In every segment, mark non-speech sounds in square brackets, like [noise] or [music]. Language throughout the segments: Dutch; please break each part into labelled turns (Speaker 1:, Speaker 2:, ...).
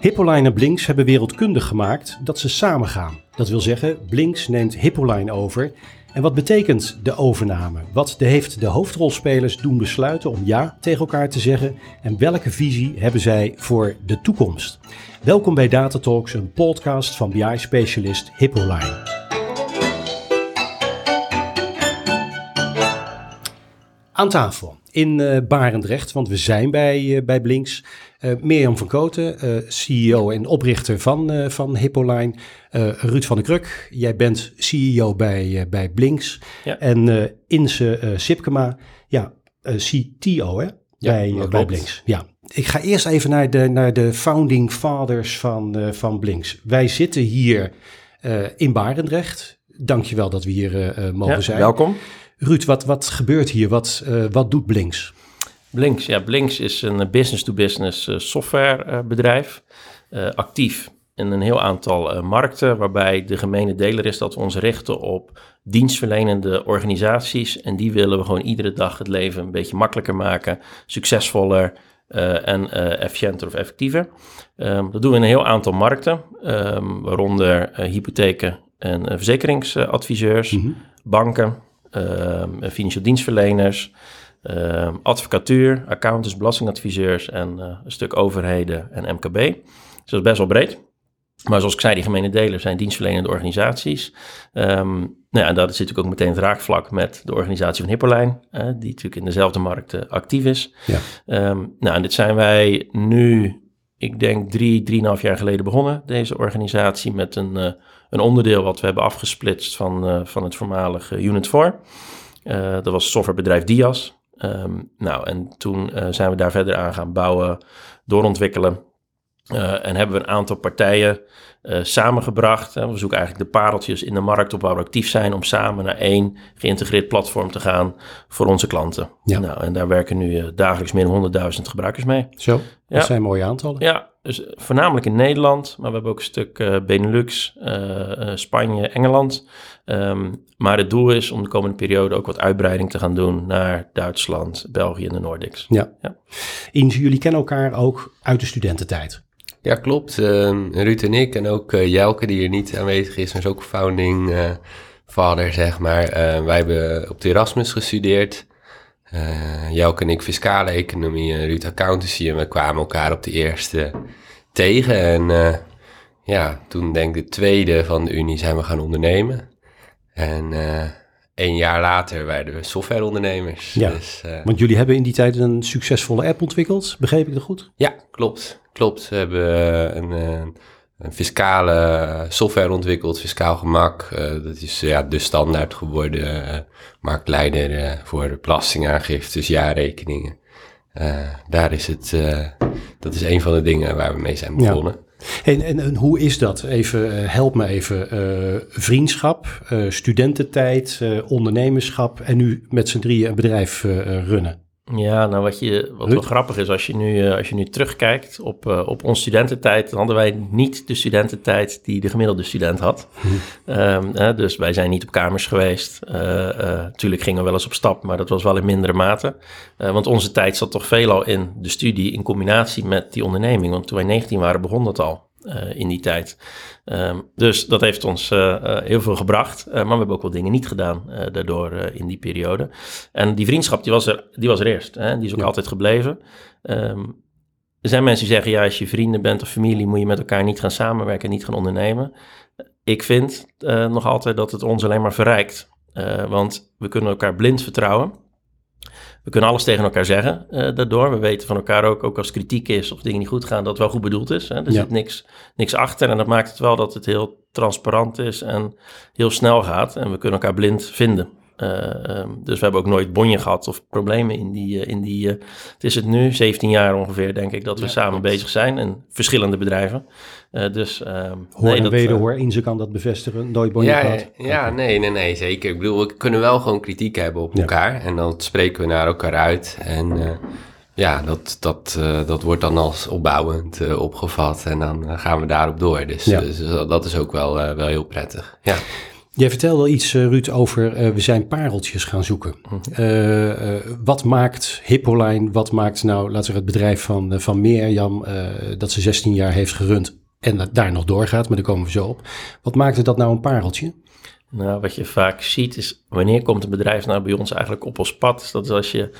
Speaker 1: Hippoline en Blinks hebben wereldkundig gemaakt dat ze samen gaan. Dat wil zeggen, Blinks neemt Hippoline over. En wat betekent de overname? Wat heeft de hoofdrolspelers doen besluiten om ja tegen elkaar te zeggen? En welke visie hebben zij voor de toekomst? Welkom bij Data Talks, een podcast van BI-specialist Hippoline. Aan tafel in uh, Barendrecht, want we zijn bij, uh, bij Blinks. Uh, Mirjam van Koten, CEO en oprichter van, van Hippoline. Ruud van der Kruk, jij bent CEO bij, bij Blinks. Ja. En Inse Sipkema, ja, CTO hè? Ja, bij, bij Blinks. Ja. Ik ga eerst even naar de, naar de founding fathers van, van Blinks. Wij zitten hier in Barendrecht. Dankjewel dat we hier mogen ja, zijn.
Speaker 2: Welkom.
Speaker 1: Ruud, wat, wat gebeurt hier? Wat, uh, wat doet Blinks?
Speaker 2: Blinks, ja, Blinks is een business-to-business -business softwarebedrijf. Uh, actief in een heel aantal uh, markten, waarbij de gemene deler is dat we ons richten op dienstverlenende organisaties. En die willen we gewoon iedere dag het leven een beetje makkelijker maken, succesvoller en efficiënter of effectiever. Um, dat doen we in een heel aantal markten, um, waaronder hypotheken en verzekeringsadviseurs, mm -hmm. banken, Ehm, financieel dienstverleners, ehm, advocatuur, accountants, belastingadviseurs en eh, een stuk overheden en MKB. Dus dat is best wel breed. Maar zoals ik zei, die gemene delen zijn dienstverlenende organisaties. Um, nou ja, en dat zit natuurlijk ook meteen het raakvlak met de organisatie van Hippoline, uh, die natuurlijk in dezelfde markt uh, actief is. Ja. Um, nou, en dit zijn wij nu, ik denk drie, drieënhalf jaar geleden begonnen, deze organisatie, met een, uh, een onderdeel wat we hebben afgesplitst van, uh, van het voormalige Unit 4. Uh, dat was softwarebedrijf Dias. Um, nou, en toen zijn we daar verder aan gaan bouwen, doorontwikkelen. en hebben we een aantal partijen samengebracht. we zoeken eigenlijk de pareltjes in de markt op waar we actief zijn... om samen naar één geïntegreerd platform te gaan voor onze klanten. Ja. Nou, en daar werken nu dagelijks meer dan 100.000 gebruikers mee.
Speaker 1: Zo, dat ja. zijn mooie aantallen.
Speaker 2: Ja, dus voornamelijk in Nederland, maar we hebben ook een stuk uh, Benelux, uh, Spanje, Engeland. Um, maar het doel is om de komende periode ook wat uitbreiding te gaan doen naar Duitsland, België en de Nordics.
Speaker 1: Ja. ja. Inge, jullie kennen elkaar ook uit de studententijd.
Speaker 3: Ja, klopt. Uh, Ruud en ik en ook Jelke, die hier niet aanwezig is, is ook founding vader, zeg maar. wij hebben op de Erasmus gestudeerd. Uh, Jelke en ik fiscale economie en Ruud accountancy. En we kwamen elkaar op de eerste tegen. En uh, ja, toen denk ik de tweede van de Unie zijn we gaan ondernemen. En uh, een jaar later werden we softwareondernemers.
Speaker 1: Ja, dus, want jullie hebben in die tijd een succesvolle app ontwikkeld. Begreep ik dat goed?
Speaker 3: Ja, klopt. Klopt. We hebben een een fiscale software ontwikkeld, fiscaal gemak. Uh, dat is ja, de standaard geworden uh, marktleider uh, voor belastingaangiftes, jaarrekeningen. daar is het, dat is een van de dingen waar we mee zijn begonnen.
Speaker 1: Ja. En, en, en, hoe is dat? Even, help me even. vriendschap, studententijd, ondernemerschap en nu met z'n drieën een bedrijf runnen.
Speaker 2: Ja, nou wat, je, wat wel grappig is, als je nu, uh, als je nu terugkijkt op, uh, op onze studententijd, dan hadden wij niet de studententijd die de gemiddelde student had. [laughs] Hm. Um, dus wij zijn niet op kamers geweest. Natuurlijk uh, gingen we wel eens op stap, maar dat was wel in mindere mate. want onze tijd zat toch veelal in de studie in combinatie met die onderneming. Want toen wij 19 waren, begon dat al. Uh, in die tijd. Um, dus dat heeft ons uh, uh, heel veel gebracht. maar we hebben ook wel dingen niet gedaan daardoor in die periode. En die vriendschap, die was er, die was er eerst. Hè? Die is ook ja. altijd gebleven. Um, er zijn mensen die zeggen, ja, als je vrienden bent of familie, moet je met elkaar niet gaan samenwerken, niet gaan ondernemen. Ik vind nog altijd dat het ons alleen maar verrijkt. want we kunnen elkaar blind vertrouwen. We kunnen alles tegen elkaar zeggen uh, daardoor. We weten van elkaar ook, ook als kritiek is of dingen niet goed gaan, dat het wel goed bedoeld is. Hè? Er ja. zit niks, niks achter en dat maakt het wel dat het heel transparant is en heel snel gaat. En we kunnen elkaar blind vinden. Uh, um, dus we hebben ook nooit bonje gehad of problemen in die. Uh, in die het is het nu, 17 jaar ongeveer, denk ik, dat we ja, samen klopt. bezig zijn. En verschillende bedrijven. Dus, um,
Speaker 1: hoor nee, en dat, weder hoor, Inze kan dat bevestigen. Nooit bonje
Speaker 3: ja. Ja, okay. nee, nee, nee, zeker. Ik bedoel, we kunnen wel gewoon kritiek hebben op elkaar. Ja. En dan spreken we naar elkaar uit. En ja, dat, dat, dat wordt dan als opbouwend opgevat. En dan gaan we daarop door. Dus, ja. dus dat is ook wel, wel heel prettig. Ja.
Speaker 1: Jij vertelde iets, uh, Ruud, over uh, we zijn pareltjes gaan zoeken. Uh, wat maakt Hippoline, wat maakt nou, laten we het bedrijf van, van Mirjam, dat ze 16 jaar heeft gerund en daar nog doorgaat, maar daar komen we zo op. Wat maakte dat nou een pareltje?
Speaker 2: Nou, wat je vaak ziet is, wanneer komt een bedrijf nou bij ons eigenlijk op ons pad? Dat is als je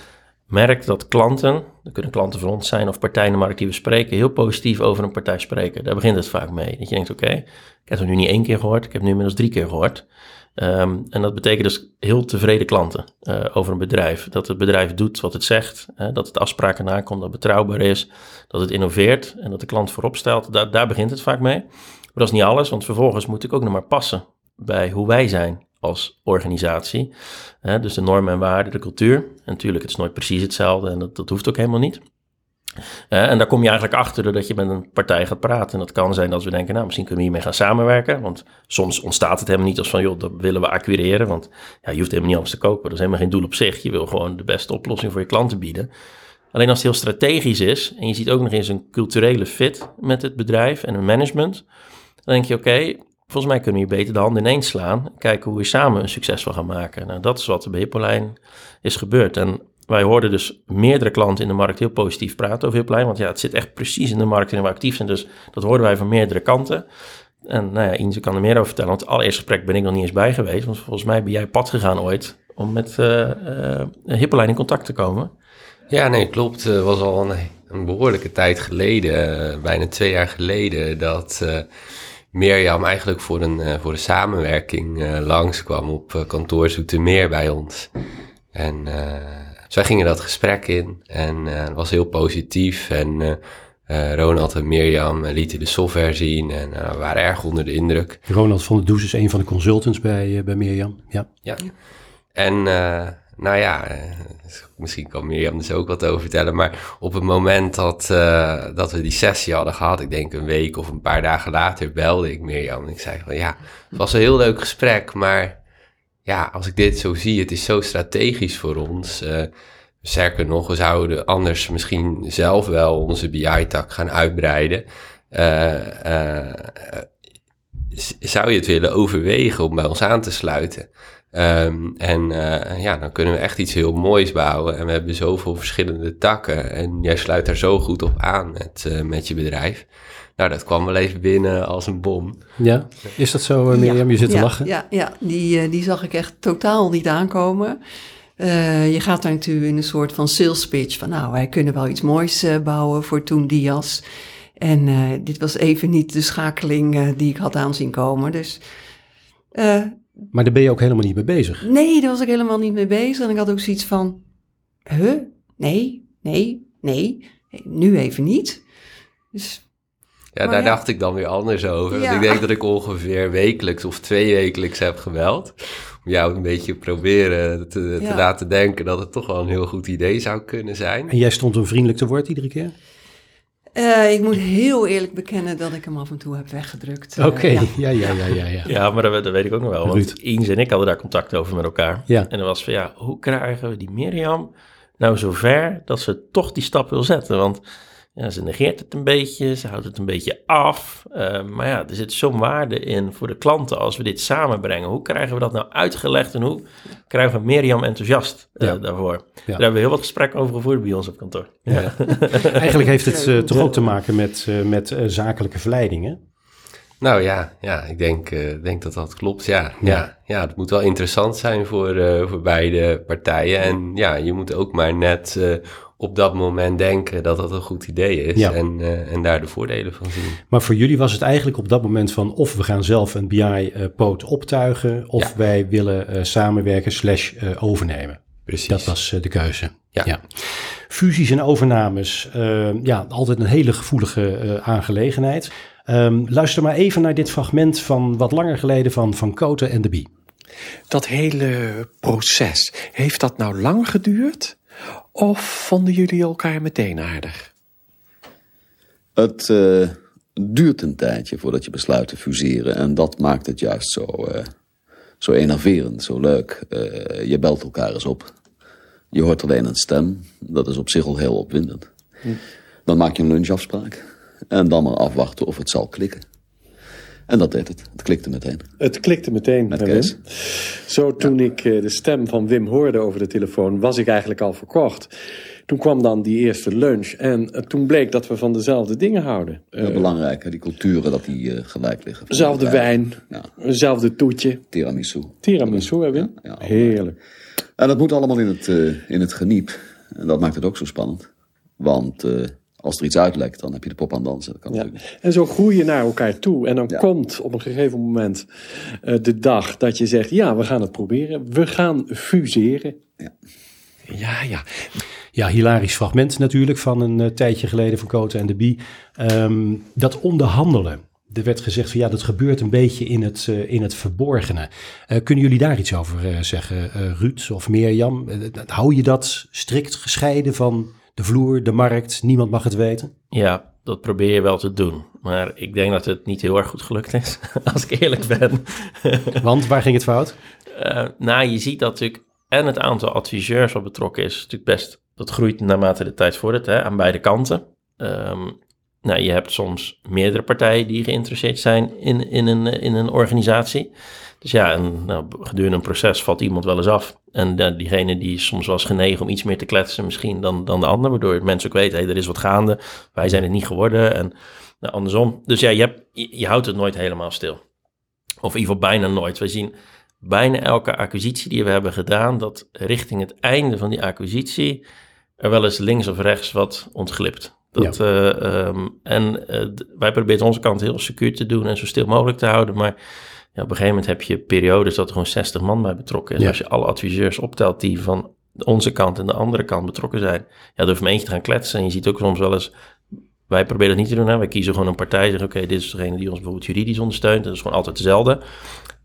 Speaker 2: merkt dat klanten, dat kunnen klanten van ons zijn of partijen in de die we spreken, heel positief over een partij spreken. Daar begint het vaak mee. Dat je denkt, oké, ik heb het nu niet één keer gehoord, ik heb nu inmiddels drie keer gehoord. Um, en dat betekent dus heel tevreden klanten uh, over een bedrijf. Dat het bedrijf doet wat het zegt, dat het afspraken nakomt, dat het betrouwbaar is, dat het innoveert en dat de klant voorop stelt. Daar, begint het vaak mee. Maar dat is niet alles, want vervolgens moet ik ook nog maar passen bij hoe wij zijn als organisatie. dus de normen en waarden, de cultuur. En natuurlijk, het is nooit precies hetzelfde en dat hoeft ook helemaal niet. En daar kom je eigenlijk achter doordat je met een partij gaat praten. En dat kan zijn dat we denken, nou, misschien kunnen we hiermee gaan samenwerken. Want soms ontstaat het helemaal niet als van, joh, dat willen we acquireren. Want ja, je hoeft helemaal niet alles te kopen. Dat is helemaal geen doel op zich. Je wil gewoon de beste oplossing voor je klanten bieden. Alleen als het heel strategisch is en je ziet ook nog eens een culturele fit met het bedrijf en een management, dan denk je, oké, Volgens mij kunnen we hier beter de handen ineens slaan. Kijken hoe we samen een succesvol gaan maken. Nou, dat is wat er bij Hippolijn is gebeurd. En wij hoorden dus meerdere klanten in de markt heel positief praten over Hippolijn. Want ja, het zit echt precies in de markt waarin we actief zijn. Dus dat hoorden wij van meerdere kanten. En nou ja, Inze kan er meer over vertellen. Want het allereerste gesprek ben ik nog niet eens bij geweest. Want volgens mij ben jij pad gegaan ooit om met uh, uh, in contact te komen.
Speaker 3: Ja, nee, klopt. Het was al een, behoorlijke tijd geleden, uh, bijna twee jaar geleden, dat Mirjam eigenlijk voor een, uh, voor een samenwerking uh, langskwam op uh, kantoor Zoetermeer bij ons. En zij gingen dat gesprek in en het was heel positief. En Ronald en Mirjam lieten de software zien en we waren erg onder de indruk.
Speaker 1: Ronald van der Does is een van de consultants bij, bij Mirjam. Ja.
Speaker 3: ja. En nou ja, eh, misschien kan Mirjam dus ook wat over vertellen. Maar op het moment dat, uh, dat we die sessie hadden gehad, ik denk een week of een paar dagen later, belde ik Mirjam. En ik zei van ja, het was een heel leuk gesprek. Maar ja, als ik dit zo zie, het is zo strategisch voor ons. Uh, sterker nog, we zouden anders misschien zelf wel onze BI-tak gaan uitbreiden. zou je het willen overwegen om bij ons aan te sluiten? Um, en ja, dan kunnen we echt iets heel moois bouwen. En we hebben zoveel verschillende takken. En jij sluit daar zo goed op aan met, met je bedrijf. Nou, dat kwam wel even binnen als een bom.
Speaker 1: Ja, is dat zo, uh, Mirjam? je zit te lachen.
Speaker 4: Ja, ja die, die zag ik echt totaal niet aankomen. je gaat daar natuurlijk in een soort van sales pitch van... nou, wij kunnen wel iets moois bouwen voor Toen Dias. En dit was even niet de schakeling die ik had aanzien komen. Dus
Speaker 1: maar daar ben je ook helemaal niet mee bezig.
Speaker 4: Nee, daar was ik helemaal niet mee bezig. En ik had ook zoiets van, huh? Nee, nee, nee, nu even niet. Dus,
Speaker 3: ja, daar dacht ik dan weer anders over. Want ik denk dat ik ongeveer wekelijks of twee wekelijks heb gebeld. Om jou een beetje proberen te, te laten denken dat het toch wel een heel goed idee zou kunnen zijn.
Speaker 1: En jij stond hem vriendelijk te woord iedere keer?
Speaker 4: Uh, ik moet heel eerlijk bekennen dat ik hem af en toe heb weggedrukt.
Speaker 1: Uh, Oké, okay. ja. ja. Ja, ja, ja,
Speaker 2: ja. maar dat, dat, weet ik ook nog wel. Want Eens en ik hadden daar contact over met elkaar. Ja. En dan was van, ja, hoe krijgen we die Mirjam nou zover dat ze toch die stap wil zetten? Want ja, ze negeert het een beetje, ze houdt het een beetje af. Uh, maar ja, er zit zo'n waarde in voor de klanten als we dit samenbrengen. Hoe krijgen we dat nou uitgelegd en hoe krijgen we Mirjam enthousiast uh, ja. daarvoor? Ja. Daar hebben we heel wat gesprekken over gevoerd bij ons op kantoor. Ja. [laughs]
Speaker 1: Eigenlijk heeft het uh, toch ook te maken met, met zakelijke verleidingen.
Speaker 3: Nou ja, ja ik denk, denk dat dat klopt. Ja, ja. ja, het moet wel interessant zijn voor, voor beide partijen. En ja, je moet ook maar net op dat moment denken dat dat een goed idee is en, uh, en daar de voordelen van zien.
Speaker 1: Maar voor jullie was het eigenlijk op dat moment van of we gaan zelf een BI-poot uh, optuigen of ja. wij willen uh, samenwerken slash overnemen.
Speaker 3: Precies.
Speaker 1: Dat was de keuze. Ja. ja. Fusies en overnames, ja, altijd een hele gevoelige aangelegenheid. Um, luister maar even naar dit fragment van wat langer geleden van Van Koten en de Bie.
Speaker 5: Dat hele proces, heeft dat nou lang geduurd? Of vonden jullie elkaar meteen aardig?
Speaker 6: Het uh, duurt een tijdje voordat je besluit te fuseren. En dat maakt het juist zo, uh, zo enerverend, zo leuk. Uh, je belt elkaar eens op. Je hoort alleen een stem. Dat is op zich al heel opwindend. Hm. Dan maak je een lunchafspraak. En dan maar afwachten of het zal klikken. En dat deed het. Het klikte meteen.
Speaker 5: Het klikte meteen
Speaker 6: Met Kees.
Speaker 5: Zo toen ik eh, de stem van Wim hoorde over de telefoon, was ik eigenlijk al verkocht. Toen kwam dan die eerste lunch en eh, toen bleek dat we van dezelfde dingen houden. Eh,
Speaker 6: Heel belangrijk, hè, die culturen, dat die eh, gelijk liggen.
Speaker 5: Zelfde wijn,
Speaker 6: Ja,
Speaker 5: hetzelfde toetje.
Speaker 6: tiramisu.
Speaker 5: Tiramisu, hè Wim?
Speaker 6: Ja,
Speaker 5: Heerlijk.
Speaker 6: En dat moet allemaal in het, eh, in het geniep. En dat maakt het ook zo spannend. Want eh, als er iets uitlekt, dan heb je de pop aan dansen. Dat kan
Speaker 5: Ja. En zo groei je naar elkaar toe. En dan
Speaker 6: Ja.
Speaker 5: komt op een gegeven moment eh, de dag dat je zegt: Ja, we gaan het proberen. We gaan fuseren.
Speaker 6: Ja.
Speaker 5: Ja, ja.
Speaker 1: Ja, hilarisch fragment natuurlijk van een eh, tijdje geleden van Cote en de Bie. Ehm, dat onderhandelen. Er werd gezegd van ja, dat gebeurt een beetje in het, eh, in het verborgene. Eh, kunnen jullie daar iets over eh, zeggen, eh, Ruud of Mirjam? Hou je dat strikt gescheiden van de vloer, de markt? Niemand mag het weten?
Speaker 2: Ja, dat probeer je wel te doen. Maar ik denk dat het niet heel erg goed gelukt is, [laughs] als ik eerlijk ben. [laughs]
Speaker 1: Want waar ging het fout?
Speaker 2: Eh, nou, je ziet dat natuurlijk en het aantal adviseurs wat betrokken is, natuurlijk best, dat groeit naarmate de tijd vordert, hè, aan beide kanten. Ehm, nou, je hebt soms meerdere partijen die geïnteresseerd zijn in, in, een, in een organisatie. Dus ja, en, nou, gedurende een proces valt iemand wel eens af. En diegene die soms wel eens genegen om iets meer te kletsen misschien dan, dan de ander, waardoor mensen ook weten, hé, er is wat gaande, wij zijn het niet geworden en nou, andersom. Dus ja, je, hebt, je, je houdt het nooit helemaal stil. Of in ieder geval bijna nooit. We zien bijna elke acquisitie die we hebben gedaan, dat richting het einde van die acquisitie er wel eens links of rechts wat ontglipt. Dat, eh, ehm, en eh, wij proberen onze kant heel secuur te doen en zo stil mogelijk te houden. Maar ja, op een gegeven moment heb je periodes dat er gewoon 60 man bij betrokken is.
Speaker 1: Ja.
Speaker 2: Als je alle adviseurs optelt die van onze kant en de andere kant betrokken zijn, ja, door van eentje te gaan kletsen. En je ziet ook soms wel eens wij proberen dat niet te doen. Hè. Wij kiezen gewoon een partij. Zeggen, oké, dit is degene die ons bijvoorbeeld juridisch ondersteunt. Dat is gewoon altijd dezelfde.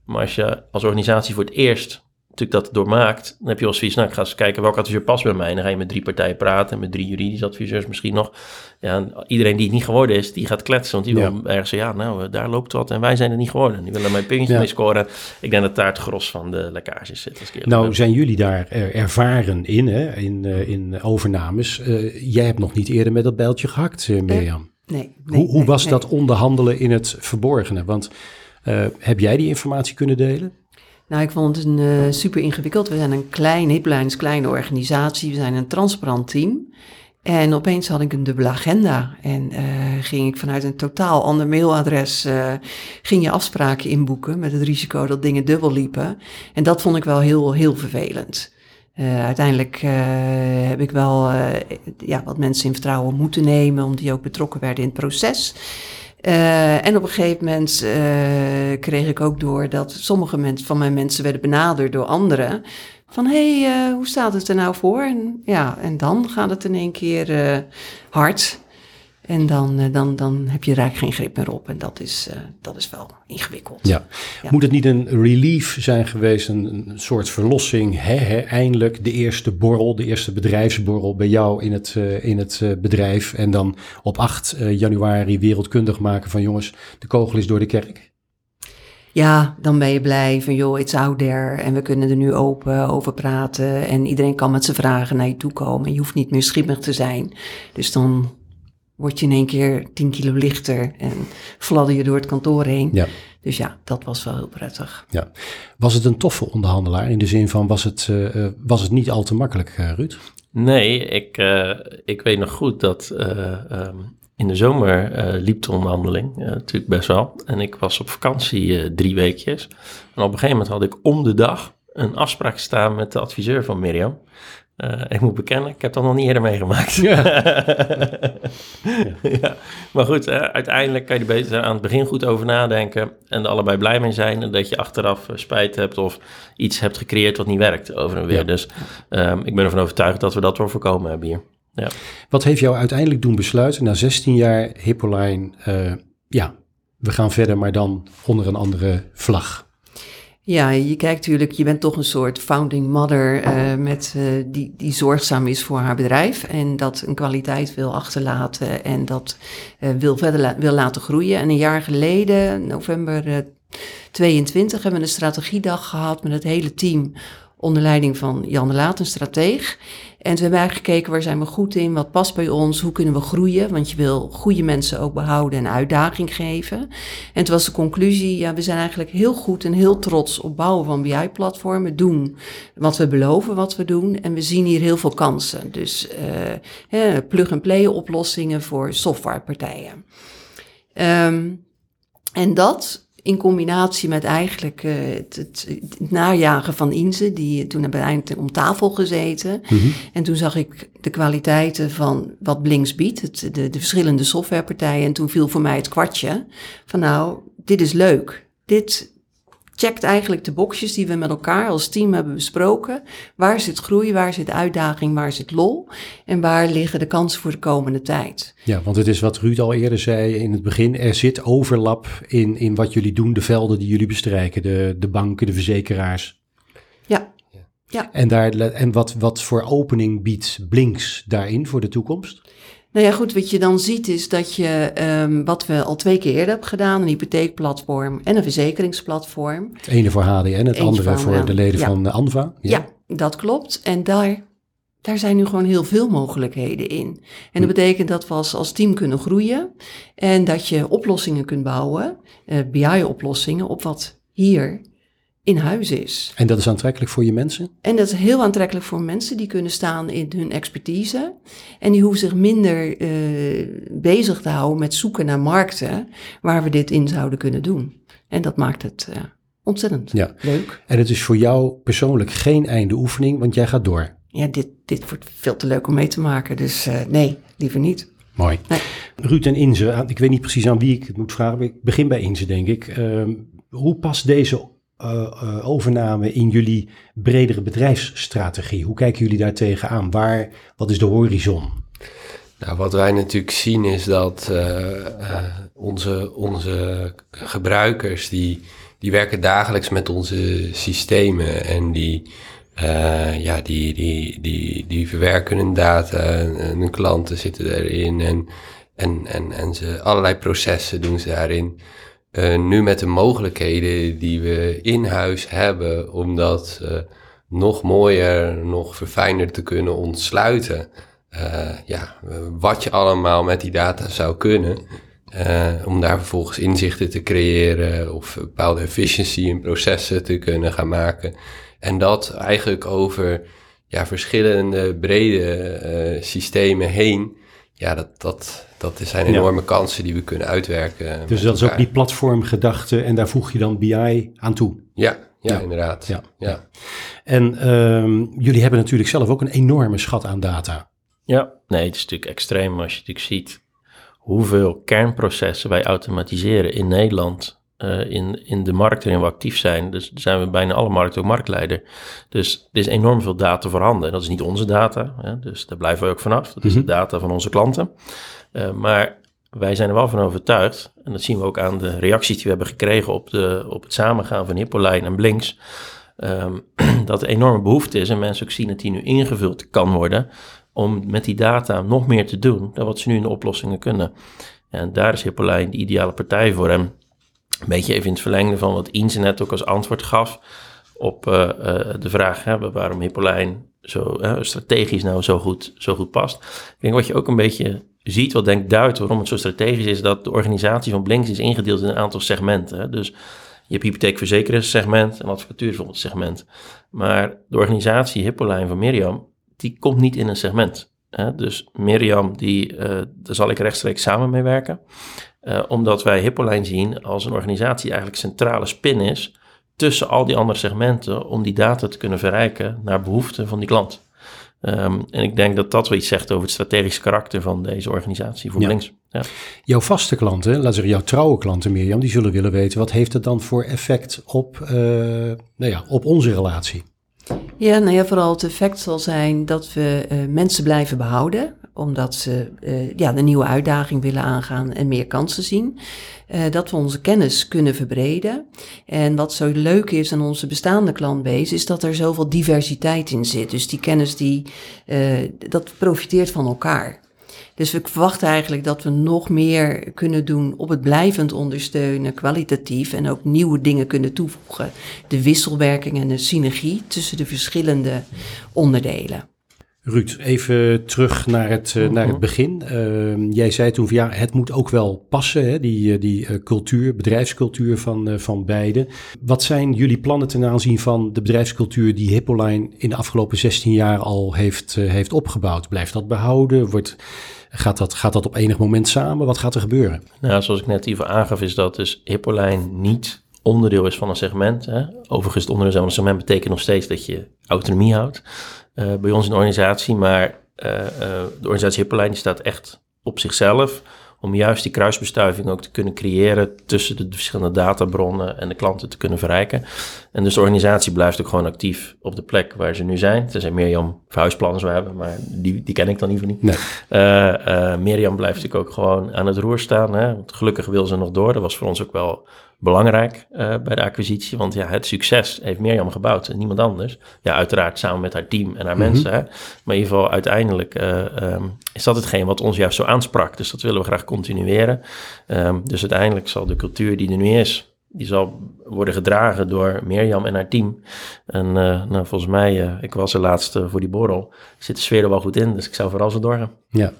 Speaker 2: Maar als je als organisatie voor het eerst natuurlijk dat doormaakt, dan heb je wel zoiets, nou, ik ga eens kijken welke adviseur past bij mij. En dan ga je met drie partijen praten, met drie juridische adviseurs misschien nog. Ja, en iedereen die het niet geworden is, die gaat kletsen. Want die
Speaker 1: Ja.
Speaker 2: wil ergens zeggen, ja, nou, eh, daar loopt wat en wij zijn het niet geworden. Die willen mijn puntje
Speaker 1: Ja.
Speaker 2: mee scoren. Ik denk dat daar het gros van de lekkages zit. Als ik
Speaker 1: Nou,
Speaker 2: ben.
Speaker 1: zijn jullie daar ervaren in, hè, in, eh, in overnames? Eh, jij hebt nog niet eerder met dat bijltje gehakt, eh, Mirjam.
Speaker 4: Nee, nee,
Speaker 1: hoe hoe
Speaker 4: nee,
Speaker 1: was
Speaker 4: nee.
Speaker 1: dat onderhandelen in het verborgene? Want eh, heb jij die informatie kunnen delen?
Speaker 4: Nou, ik vond het een, eh, super ingewikkeld. We zijn een klein, Hiplijn kleine organisatie. We zijn een transparant team. En opeens had ik een dubbele agenda. En eh, ging ik vanuit een totaal ander mailadres... eh, ging je afspraken inboeken met het risico dat dingen dubbel liepen. En dat vond ik wel heel, heel vervelend. Uiteindelijk heb ik wel ja, wat mensen in vertrouwen moeten nemen... omdat die ook betrokken werden in het proces... Eh, en op een gegeven moment eh, kreeg ik ook door dat sommige mensen, van mijn mensen werden benaderd door anderen. Van hé, hey, eh, hoe staat het er nou voor? En, ja, en dan gaat het in één keer hard. En dan, eh, dan, dan heb je eigenlijk geen grip meer op. En dat is, eh, dat is wel ingewikkeld.
Speaker 1: Ja.
Speaker 4: Ja.
Speaker 1: Moet het niet een relief zijn geweest, een, een soort verlossing? Hè, hè, eindelijk de eerste borrel, de eerste bedrijfsborrel bij jou in het, eh, in het bedrijf. En dan op 8 eh, januari wereldkundig maken van jongens, de kogel is door de kerk.
Speaker 4: Ja, dan ben je blij van joh, it's out there. En we kunnen er nu open over praten. En iedereen kan met zijn vragen naar je toe komen. Je hoeft niet meer schimmig te zijn. Dus dan word je in één keer 10 kilo lichter en fladder je door het kantoor heen.
Speaker 1: Ja.
Speaker 4: Dus ja, dat was wel heel prettig.
Speaker 1: Ja. Was het een toffe onderhandelaar? In de zin van, was het, eh, eh, was het niet al te makkelijk, eh, Ruud?
Speaker 2: Nee, ik, eh, ik weet nog goed dat eh, ehm, in de zomer eh, liep de onderhandeling natuurlijk best wel. En ik was op vakantie eh, drie weekjes. En op een gegeven moment had ik om de dag een afspraak staan met de adviseur van Mirjam. Eh, ik moet bekennen, ik heb dat nog niet eerder meegemaakt. [laughs] Ja. Maar goed, eh, uiteindelijk kan je er beter aan het begin goed over nadenken en er allebei blij mee zijn. En dat je achteraf eh, spijt hebt of iets hebt gecreëerd wat niet werkt over en weer.
Speaker 1: Ja.
Speaker 2: Dus ehm, ik ben ervan overtuigd dat we dat wel voorkomen hebben hier. Ja.
Speaker 1: Wat heeft jou uiteindelijk doen besluiten, na 16 jaar Hippoline, ja, we gaan verder, maar dan onder een andere vlag?
Speaker 4: Ja, je kijkt natuurlijk, je bent toch een soort founding mother eh, met, eh, die, die zorgzaam is voor haar bedrijf en dat een kwaliteit wil achterlaten en dat eh, wil verder wil laten groeien. En een jaar geleden, november eh, 22, hebben we een strategiedag gehad met het hele team onder leiding van Jan de Laat, een strateeg. En toen hebben eigenlijk gekeken waar zijn we goed in, wat past bij ons, hoe kunnen we groeien. Want je wil goede mensen ook behouden en uitdaging geven. En toen was de conclusie, ja, we zijn eigenlijk heel goed en heel trots op bouwen van BI-platformen. Doen wat we beloven wat we doen. En we zien hier heel veel kansen. Dus uh, plug-and-play oplossingen voor softwarepartijen. Um, en dat in combinatie met eigenlijk uh, het, het, het, najagen van Inze, die toen hebben we eindelijk om tafel gezeten. Mm -hmm. En toen zag ik de kwaliteiten van wat Blinks biedt, het, de, de verschillende softwarepartijen. En toen viel voor mij het kwartje van nou, dit is leuk. Dit, checkt eigenlijk de boxjes die we met elkaar als team hebben besproken. Waar zit groei, waar zit uitdaging, waar zit lol en waar liggen de kansen voor de komende tijd.
Speaker 1: Ja, want het is wat Ruud al eerder zei in het begin. Er zit overlap in, in wat jullie doen, de velden die jullie bestrijken, de, de banken, de verzekeraars.
Speaker 4: Ja. ja.
Speaker 1: En, daar, en wat, wat voor opening biedt Blinks daarin voor de toekomst?
Speaker 4: Nou ja, goed, wat je dan ziet is dat je, um, wat we al twee keer eerder hebben gedaan, een hypotheekplatform en een verzekeringsplatform.
Speaker 1: Het ene voor HDN, het andere voor de leden
Speaker 4: ja.
Speaker 1: van ANVA.
Speaker 4: Ja. ja, dat klopt. En daar, daar zijn nu gewoon heel veel mogelijkheden in. En dat betekent dat we als, als team kunnen groeien en dat je oplossingen kunt bouwen, uh, BI-oplossingen, op wat hier in huis is.
Speaker 1: En dat is aantrekkelijk voor je mensen?
Speaker 4: En dat is heel aantrekkelijk voor mensen die kunnen staan in hun expertise. En die hoeven zich minder uh, bezig te houden met zoeken naar markten waar we dit in zouden kunnen doen. En dat maakt het uh, ontzettend
Speaker 1: ja.
Speaker 4: leuk.
Speaker 1: En het is voor jou persoonlijk geen einde oefening, want jij gaat door.
Speaker 4: Ja, dit, dit wordt veel te leuk om mee te maken. Dus uh, nee, liever niet.
Speaker 1: Mooi.
Speaker 4: Nee.
Speaker 1: Ruud en Inze, ik weet niet precies aan wie ik het moet vragen. Ik begin bij Inze, denk ik. Uh, hoe past deze overname in jullie bredere bedrijfsstrategie? Hoe kijken jullie daar tegenaan? Waar, wat is de horizon?
Speaker 3: Nou, wat wij natuurlijk zien is dat uh, onze, onze gebruikers, die, die werken dagelijks met onze systemen en die, ja, die, die, die, die verwerken hun data en hun klanten zitten erin en, en, en, en ze, allerlei processen doen ze daarin. Uh, nu met de mogelijkheden die we in huis hebben om dat uh, nog mooier, nog verfijnder te kunnen ontsluiten. Uh, ja, wat je allemaal met die data zou kunnen. om daar vervolgens inzichten te creëren of bepaalde efficiency in processen te kunnen gaan maken. En dat eigenlijk over ja, verschillende brede systemen heen. Ja, dat, dat, dat zijn enorme ja. kansen die we kunnen uitwerken.
Speaker 1: Dus dat is ook die platformgedachte en daar voeg je dan BI aan toe.
Speaker 3: Ja, ja, ja. inderdaad.
Speaker 1: Ja. Ja. En um, jullie hebben natuurlijk zelf ook een enorme schat aan data.
Speaker 2: Ja, nee, het is natuurlijk extreem als je natuurlijk ziet hoeveel kernprocessen wij automatiseren in Nederland. Uh, in, in de markt waarin we actief zijn. Dus zijn we bijna alle markten ook marktleider. Dus er is enorm veel data voorhanden. En dat is niet onze data. Hè? Dus daar blijven we ook vanaf. Dat is de data van onze klanten. Uh, maar wij zijn er wel van overtuigd, en dat zien we ook aan de reacties die we hebben gekregen op, de, op het samengaan van Hippoline en Blinks, um, [clears throat] dat er enorme behoefte is en mensen ook zien dat die nu ingevuld kan worden om met die data nog meer te doen dan wat ze nu in de oplossingen kunnen. En daar is Hippoline de ideale partij voor. En een beetje even in het verlengde van wat Inze net ook als antwoord gaf op uh, uh, de vraag hè, waarom Hippoline zo strategisch nou zo goed, zo goed past. Ik denk wat je ook een beetje ziet, wat denk duidt waarom het zo strategisch is, dat de organisatie van Blinks is ingedeeld in een aantal segmenten. Hè. Dus je hebt hypotheekverzekeringssegment en advocatuur bijvoorbeeld segment. Maar de organisatie Hippoline van Miriam, die komt niet in een segment. Hè. Dus Miriam, die, uh, daar zal ik rechtstreeks samen mee werken. Uh, omdat wij Hippoline zien als een organisatie die eigenlijk centrale spin is tussen al die andere segmenten om die data te kunnen verrijken naar behoeften van die klant. Um, en ik denk dat dat wel iets zegt over het strategische karakter van deze organisatie voor
Speaker 1: Ja.
Speaker 2: Blinks. Ja.
Speaker 1: Jouw vaste klanten, laten we zeggen jouw trouwe klanten Mirjam, die zullen willen weten wat heeft het dan voor effect op, uh, nou ja, op onze relatie?
Speaker 4: Ja, nou ja, vooral het effect zal zijn dat we uh, mensen blijven behouden, omdat ze uh, ja, de nieuwe uitdaging willen aangaan en meer kansen zien. Uh, dat we onze kennis kunnen verbreden. En wat zo leuk is aan onze bestaande klantbase, is dat er zoveel diversiteit in zit. Dus die kennis, die, dat profiteert van elkaar. Dus we verwachten eigenlijk dat we nog meer kunnen doen op het blijvend ondersteunen, kwalitatief en ook nieuwe dingen kunnen toevoegen. De wisselwerking en de synergie tussen de verschillende onderdelen.
Speaker 1: Ruud, even terug naar het, uh, naar het begin. Uh, jij zei toen van ja, het moet ook wel passen, hè, die, eh, die uh, cultuur, bedrijfscultuur van, van beide. Wat zijn jullie plannen ten aanzien van de bedrijfscultuur die Hippoline in de afgelopen 16 jaar al heeft, heeft opgebouwd? Blijft dat behouden? Wordt, gaat, dat, gaat dat op enig moment samen? Wat gaat er gebeuren?
Speaker 2: Nou, zoals ik net even aangaf, is dat dus Hippoline niet onderdeel is van een segment. Hè. Overigens, het onderdeel van een segment betekent nog steeds dat je autonomie houdt. Uh, bij ons in de organisatie. Maar uh, uh, de organisatie Hippoline staat echt op zichzelf om juist die kruisbestuiving ook te kunnen creëren tussen de verschillende databronnen en de klanten te kunnen verrijken. En dus de organisatie blijft ook gewoon actief op de plek waar ze nu zijn. Er zijn Mirjam verhuisplannen zou hebben, maar die, die ken ik dan liever niet. Nee. Uh, Mirjam blijft natuurlijk ook gewoon aan het roer staan. Hè? Want gelukkig wil ze nog door. Dat was voor ons ook wel belangrijk uh, bij de acquisitie. Want ja, het succes heeft Mirjam gebouwd en niemand anders. Ja, uiteraard samen met haar team en haar mm -hmm. mensen. Hè? Maar in ieder geval uiteindelijk um, is dat hetgeen wat ons juist zo aansprak. Dus dat willen we graag continueren. Um, dus uiteindelijk zal de cultuur die er nu is, die zal worden gedragen door Mirjam en haar team. En uh, nou, volgens mij, uh, ik was er laatst uh, voor die borrel, zit de sfeer er wel goed in. Dus ik zou vooral zo doorgaan.
Speaker 1: Ja,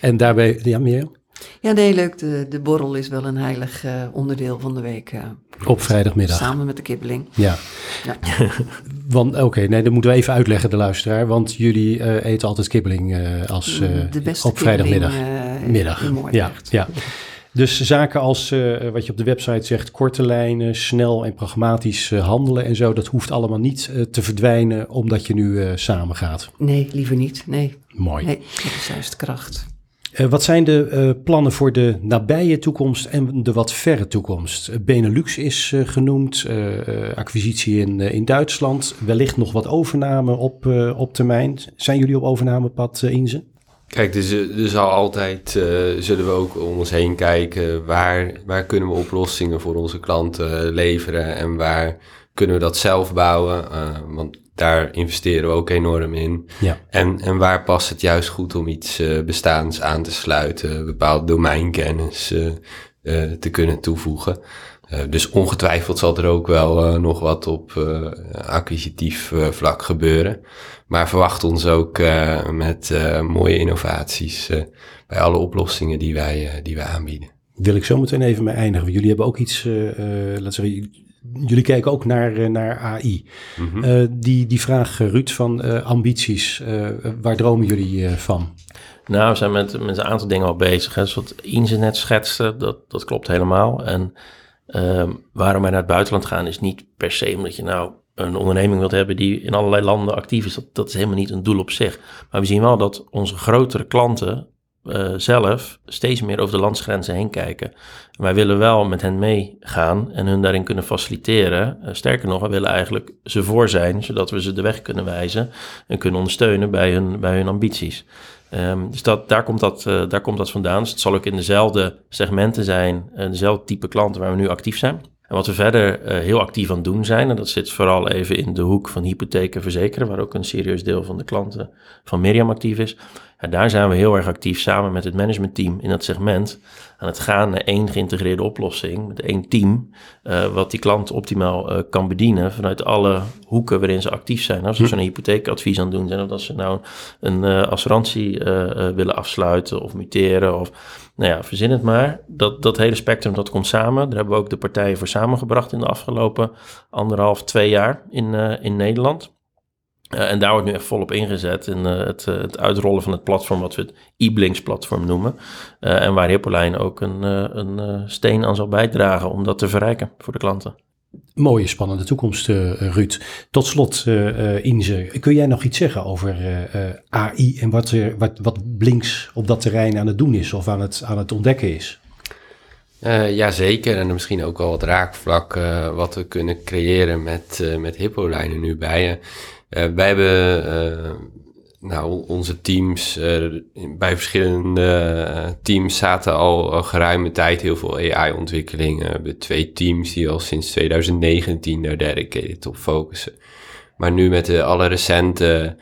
Speaker 1: en daarbij, ja Mirjam?
Speaker 4: Ja, nee, leuk. De, de borrel is wel een heilig uh, onderdeel van de week. Uh,
Speaker 1: Op vrijdagmiddag.
Speaker 4: Samen met de kibbeling.
Speaker 1: Ja. ja. [laughs] want, oké, okay, nee, dat moeten we even uitleggen, de luisteraar. Want jullie uh, eten altijd kibbeling als
Speaker 4: de beste
Speaker 1: op vrijdagmiddag.
Speaker 4: Middag.
Speaker 1: Ja, ja. [laughs] Dus zaken als, uh, wat je op de website zegt, korte lijnen, snel en pragmatisch uh, handelen en zo, dat hoeft allemaal niet uh, te verdwijnen omdat je nu samen gaat.
Speaker 4: Nee, liever niet. Nee.
Speaker 1: Mooi.
Speaker 4: Nee, dat is juist kracht.
Speaker 1: Wat zijn de plannen voor de nabije toekomst en de wat verre toekomst? Benelux is genoemd, acquisitie in, in Duitsland, wellicht nog wat overname op, op termijn. Zijn jullie op overnamepad, Inze?
Speaker 3: Kijk, dus, er zal altijd, zullen we ook om ons heen kijken, waar, waar kunnen we oplossingen voor onze klanten leveren en waar kunnen we dat zelf bouwen? want daar investeren we ook enorm in.
Speaker 1: Ja.
Speaker 3: En, en waar past het juist goed om iets uh, bestaans aan te sluiten, bepaald domeinkennis te kunnen toevoegen. Dus ongetwijfeld zal er ook wel nog wat op acquisitief vlak gebeuren. Maar verwacht ons ook met mooie innovaties bij alle oplossingen die wij, die wij aanbieden.
Speaker 1: Wil ik zo meteen even mee eindigen. Jullie hebben ook iets, laten zeggen, jullie kijken ook naar, eh, naar AI. Mm -hmm. uh, die, die vraag, eh, Ruud, van uh, ambities. waar dromen jullie van?
Speaker 2: Nou, we zijn met, met een aantal dingen al bezig. Hè. Dus wat Inze net schetste, dat, dat klopt helemaal. En ehm, waarom wij naar het buitenland gaan, is niet per se omdat je nou een onderneming wilt hebben die in allerlei landen actief is. Dat, is helemaal niet een doel op zich. Maar we zien wel dat onze grotere klanten uh, zelf steeds meer over de landsgrenzen heen kijken. Wij willen wel met hen meegaan en hun daarin kunnen faciliteren. Uh, sterker nog, we willen eigenlijk ze voor zijn, zodat we ze de weg kunnen wijzen en kunnen ondersteunen bij hun, bij hun ambities. Um, dus dat, daar, komt dat, uh, daar komt dat vandaan. Dus het zal ook in dezelfde segmenten zijn, dezelfde type klanten waar we nu actief zijn. En wat we verder uh, heel actief aan het doen zijn, en dat zit vooral even in de hoek van hypotheken verzekeren, waar ook een serieus deel van de klanten van Miriam actief is. Ja, daar zijn we heel erg actief samen met het managementteam in dat segment aan het gaan naar één geïntegreerde oplossing met één team, uh, wat die klant optimaal uh, kan bedienen vanuit alle hoeken waarin ze actief zijn. Als ze hm. zo'n hypotheekadvies aan het doen zijn, of dat ze nou een uh, assurantie willen afsluiten of muteren of nou ja, verzin het maar. Dat, dat hele spectrum dat komt samen. Daar hebben we ook de partijen voor samengebracht in de afgelopen anderhalf, twee jaar in, in Nederland. Uh, en daar wordt nu echt volop ingezet in uh, het, uh, het, uitrollen van het platform, wat we het e-Blinks platform noemen. en waar Hippoline ook een, een steen aan zal bijdragen om dat te verrijken voor de klanten.
Speaker 1: Mooie, spannende toekomst, Ruud. Tot slot, Inze, kun jij nog iets zeggen over AI en wat, wat, wat Blinks op dat terrein aan het doen is of aan het, aan het ontdekken is?
Speaker 3: Uh, ja, zeker. En misschien ook wel wat raakvlak uh, wat we kunnen creëren met, uh, met Hippolijnen nu bij je. Uh, wij hebben uh, nou, onze teams, uh, bij verschillende teams zaten al, geruime tijd heel veel AI-ontwikkelingen. We hebben twee teams die al sinds 2019 daar dedicated op focussen. Maar nu met de alle recente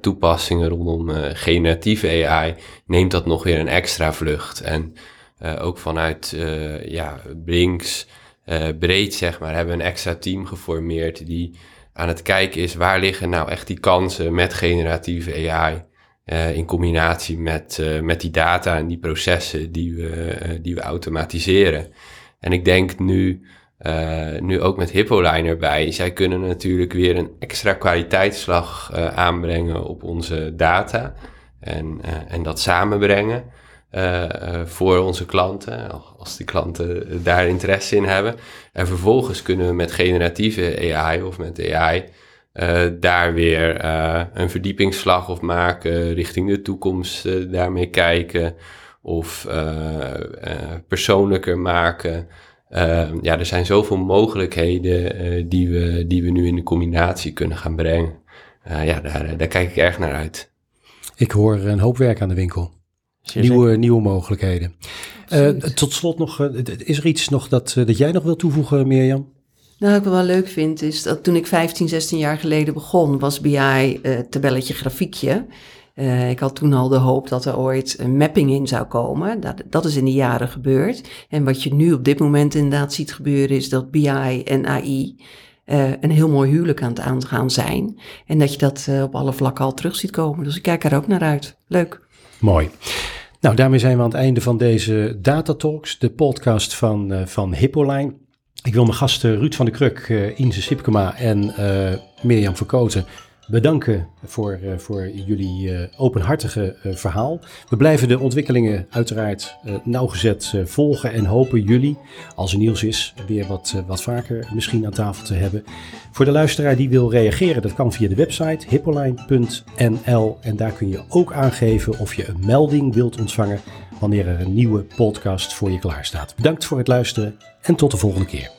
Speaker 3: toepassingen rondom generatieve AI neemt dat nog weer een extra vlucht. En ook vanuit ja, Brinks breed, zeg maar, hebben we een extra team geformeerd die aan het kijken is waar liggen nou echt die kansen met generatieve AI. in combinatie met, met die data en die processen die we, die we automatiseren. En ik denk nu, nu ook met Hippoline erbij, zij kunnen natuurlijk weer een extra kwaliteitsslag aanbrengen op onze data en, en dat samenbrengen. Uh, voor onze klanten, als die klanten daar interesse in hebben. En vervolgens kunnen we met generatieve AI of met AI uh, daar weer een verdiepingsslag of maken, richting de toekomst daarmee kijken of persoonlijker maken. ja, er zijn zoveel mogelijkheden die, we, die we nu in de combinatie kunnen gaan brengen. ja, daar, daar kijk ik erg naar uit.
Speaker 1: Ik hoor een hoop werk aan de winkel nieuwe, nieuwe mogelijkheden. Uh, tot slot nog, uh, is er iets nog dat, uh, dat jij nog wil toevoegen, Mirjam?
Speaker 4: Nou, wat ik wel leuk vind is dat toen ik 15, 16 jaar geleden begon, was BI tabelletje grafiekje. ik had toen al de hoop dat er ooit een mapping in zou komen. Dat, dat is in de jaren gebeurd. En wat je nu op dit moment inderdaad ziet gebeuren, is dat BI en AI een heel mooi huwelijk aan het aangaan zijn. En dat je dat op alle vlakken al terug ziet komen. Dus ik kijk er ook naar uit. Leuk.
Speaker 1: Mooi. Nou, daarmee zijn we aan het einde van deze Data Talks, de podcast van, uh, van Hippoline. Ik wil mijn gasten Ruud van de Kruk, uh, Inze Sipkema en uh, Mirjam Verkoten bedanken voor, uh, voor jullie uh, openhartige uh, verhaal. We blijven de ontwikkelingen uiteraard nauwgezet volgen en hopen jullie, als er nieuws is, weer wat, wat vaker misschien aan tafel te hebben. Voor de luisteraar die wil reageren, dat kan via de website hippoline.nl en daar kun je ook aangeven of je een melding wilt ontvangen wanneer er een nieuwe podcast voor je klaar staat. Bedankt voor het luisteren en tot de volgende keer.